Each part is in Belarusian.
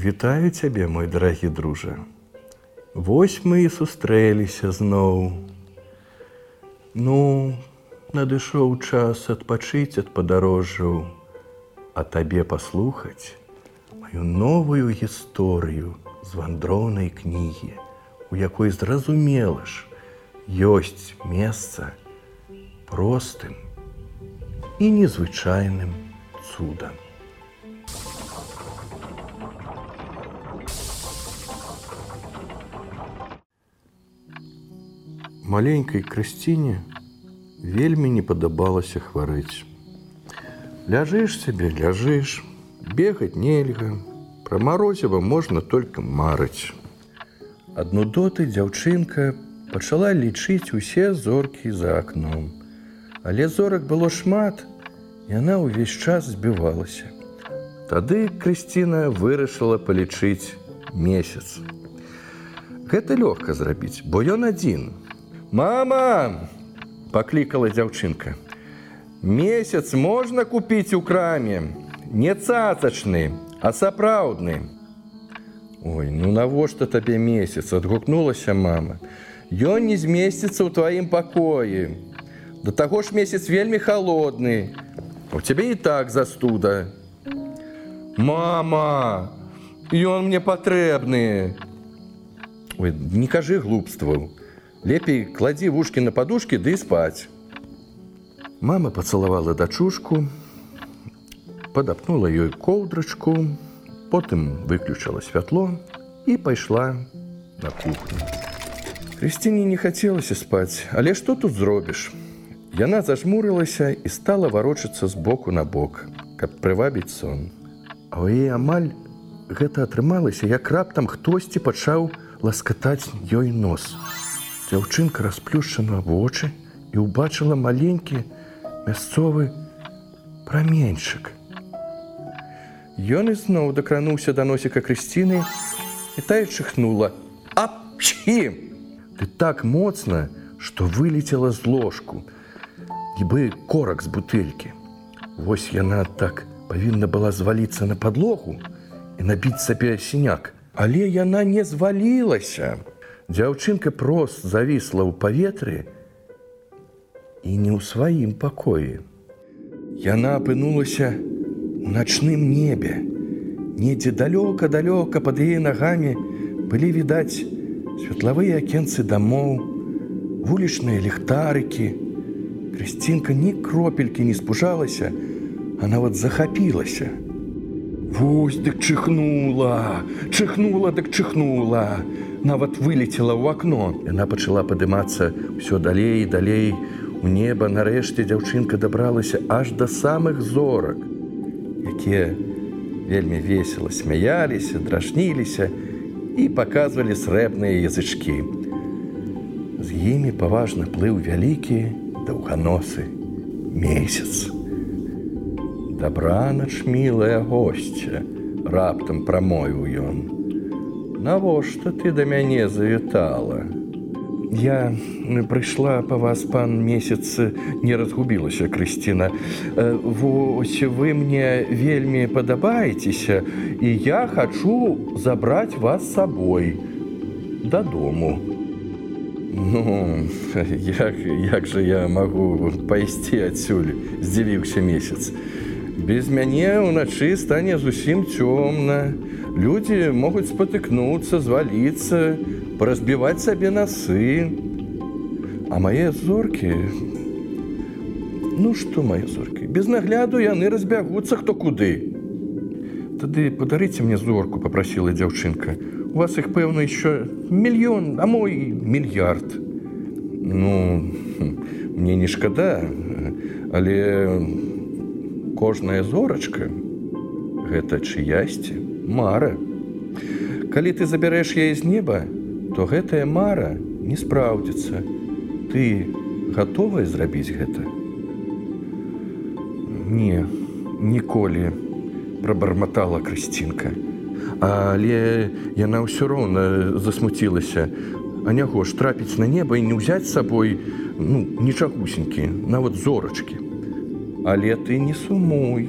Вітаю цябе, мой дарагі дружа. Вось мы і сустрэліся зноў. Ну, надышоў час адпачыць ад падарожжаў, а табе паслухаць маю новую гісторыю з вандроўнай кнігі, у якой зразумела ж, ёсць месца простым і незвычайным цудам. Маленькай крысціне вельмі не падабалася хварэць. Ляжыш сябе, ляжыш, бегаць нельга, Пра марозева можна только марыць. Адну доты дзяўчынка пачала лічыць усе зоркі за акном. Але зорак было шмат, яна ўвесь час збівалася. Тады Крысціна вырашыла палічыць месяц. Гэта лёгка зрабіць, бо ён адзін, Мама! паклікала дзяўчынка. Месяц можна купіць у краме, не цацачны, а сапраўдны. Ой, ну навошта табе месяц адгукнулася мама. Ён не змесціцца ў тваім пакоі. Да таго ж месяц вельмі холодны. У цябе і так застуда. Мама, Ён мне патрэбны. Ой, не кажы глупстваў. Лепей кладзі вушкі на падушкі ды спаць. Мама пацалавала дачушку, падапнула ёй коўдрачку, потым выключыла святло і пайшла на кухню. Крысціне не хацелася спаць, але што тут зробіш? Яна зажмурылася і стала варочацца з боку на бок, каб прывабіць сон. А ў яе амаль гэта атрымалася, як раптам хтосьці пачаў ласкатаць ёй нос. Дзяўчынка расплюшчана вочы і ўбачыла маленькі мясцовы праменьчык. Ён ізноў дакрануўся да носіка крысціны і тая чыхнула: Апчі! Ты так моцна, што вылетела з ложку, нібы корак з бутэлькі. Вось яна так павінна была зваліцца на падлогу і набіць сабе сіняк, але яна не звалілася. Дзяўчынка прост завісла ў паветры і не ў сваім пакоі. Яна апынулася у начным небе. Недзе далёка-далёка пад яе нагамі былі відаць светлавыя акенцы дамоў, вулічныя ліхтарыкі. Крысцінка ні кропелькі не спужалася, а нават захапілася. Вось дык чыхнула, чыхнула, дык чыхнула нават вылетела ў акно. Яна пачала падымацца ўсё далей далей. У неба нарэшце дзяўчынка дабралася аж да самых зорак, якія вельмі весела смяяліся, драшніліся і паказвалі срэбныя язычкі. З імі паважна плыў вялікі даўганосы месяц. Дабранач мілая госця, раптам прамовіў ён. Навошта ты да мяне завітала? Я прыйшла па вас пан месяц не разгубілася крысціна. Вось вы мне вельмі падабаецеся і я хачу забраць вас сабой дадому. Ну як, як жа я магу пайсці адсюль здзівіўся месяц без мяне ўначы стане зусім цёмна Людзі могуць спатыкнуцца, зваліцца, паразбіваць сабе насы. А мае зоркі Ну што мае зоркі, без нагляду яны разбягуцца хто куды. Тады падарыце мне зорку, попрасіла дзяўчынка. У вас іх пэўна еще мільён, а мой мільярд. Ну мне не шкада, але кожная зорачка гэта чыясьці мара. Калі ты забярэш яе з неба, то гэтая мара не спраўдзіцца. Ты гатовая зрабіць гэта? Не, ніколі прабарматала крысцінка. Але яна ўсё роўна засмуцілася. А няго ж трапіць на неба і не ўзяць сабой ну, нічагусенькі, нават зорачкі. Але ты не сумуй,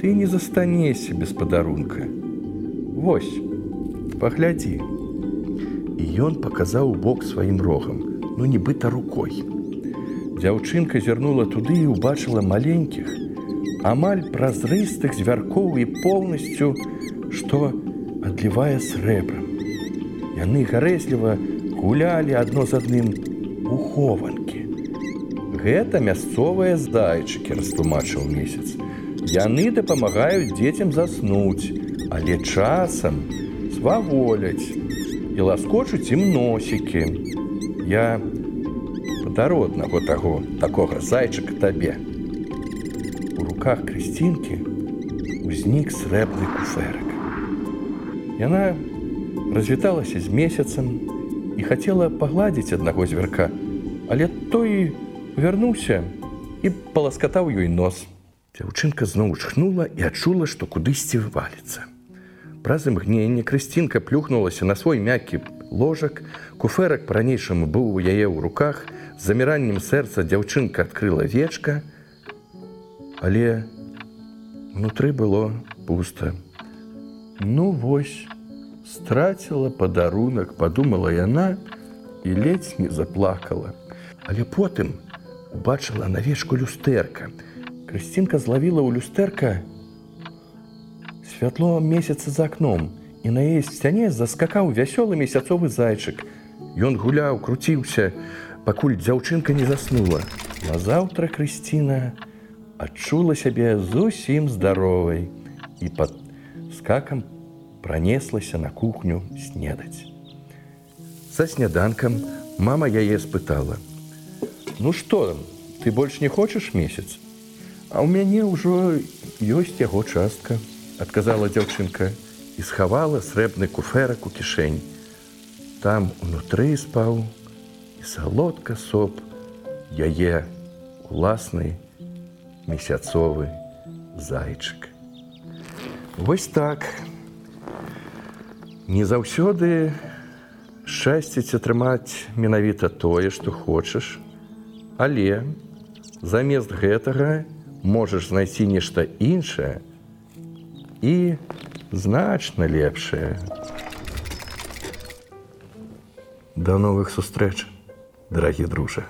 ты не застанешся без падарунка. Вось, паглядзі. І ён паказаў бок сваім рогам, ну нібыта рукой. Дзяўчынка зірнула туды і ўбачыла маленькіх, амаль празрыстых звяркоў і поўнасцю, што адлівае срэбрам. Яны гарэзліва гулялі адно з адным у хованкі. Гэта мясцовыя здайчыкі, растлумачыў месяц. Яны дапамагаюць дзецям заснуць, але часам сваволяць і ласкочуць ім носікі. Я падару аднаго таго такога зайчыка табе. У руках крысцінкі узнік срэбны куферак. Яна развіталася з месяцам і хацела пагладзіць аднаго звярка, але той вярнуўся і паласкатаў ёй нос. Дзяўчынка зноў чхнула і адчула, што кудысьці валіцца. Праз імгненне крысцінка плюхнулася на свой мяккі ложак, куферак па-ранейшаму быў у яе ў руках, з заміраннем сэрца дзяўчынка адкрыла вечка, але внутры было пуста. Ну вось, страціла падарунак, падумала яна і ледзь не заплакала. Але потым убачыла на вечку люстэрка. Крысцінка злавіла ў люстэрка святло месяца за акном, і на яе сцяне заскакаў вясёлы месяцовы зайчык. Ён гуляў, круціўся, пакуль дзяўчынка не заснула. Назаўтра Крысціна адчула сябе зусім здаровай і пад скакам пронеслася на кухню снедаць. Са сняданкам мама яе спытала: « Ну што, ты больш не хочаш месяц? А ў мяне ўжо ёсць яго частка, адказала дзяўчынка і схавала срэбны куферак у кішэнь. Там унутры спаў і салодка соп яе уласны месяцовы зайчык. Вось так, Не заўсёды шчасціць атрымаць менавіта тое, што хочаш, але замест гэтага можаш знайсці нешта іншае і значна лепшае. Да новых сустрэч, дарагі дружа.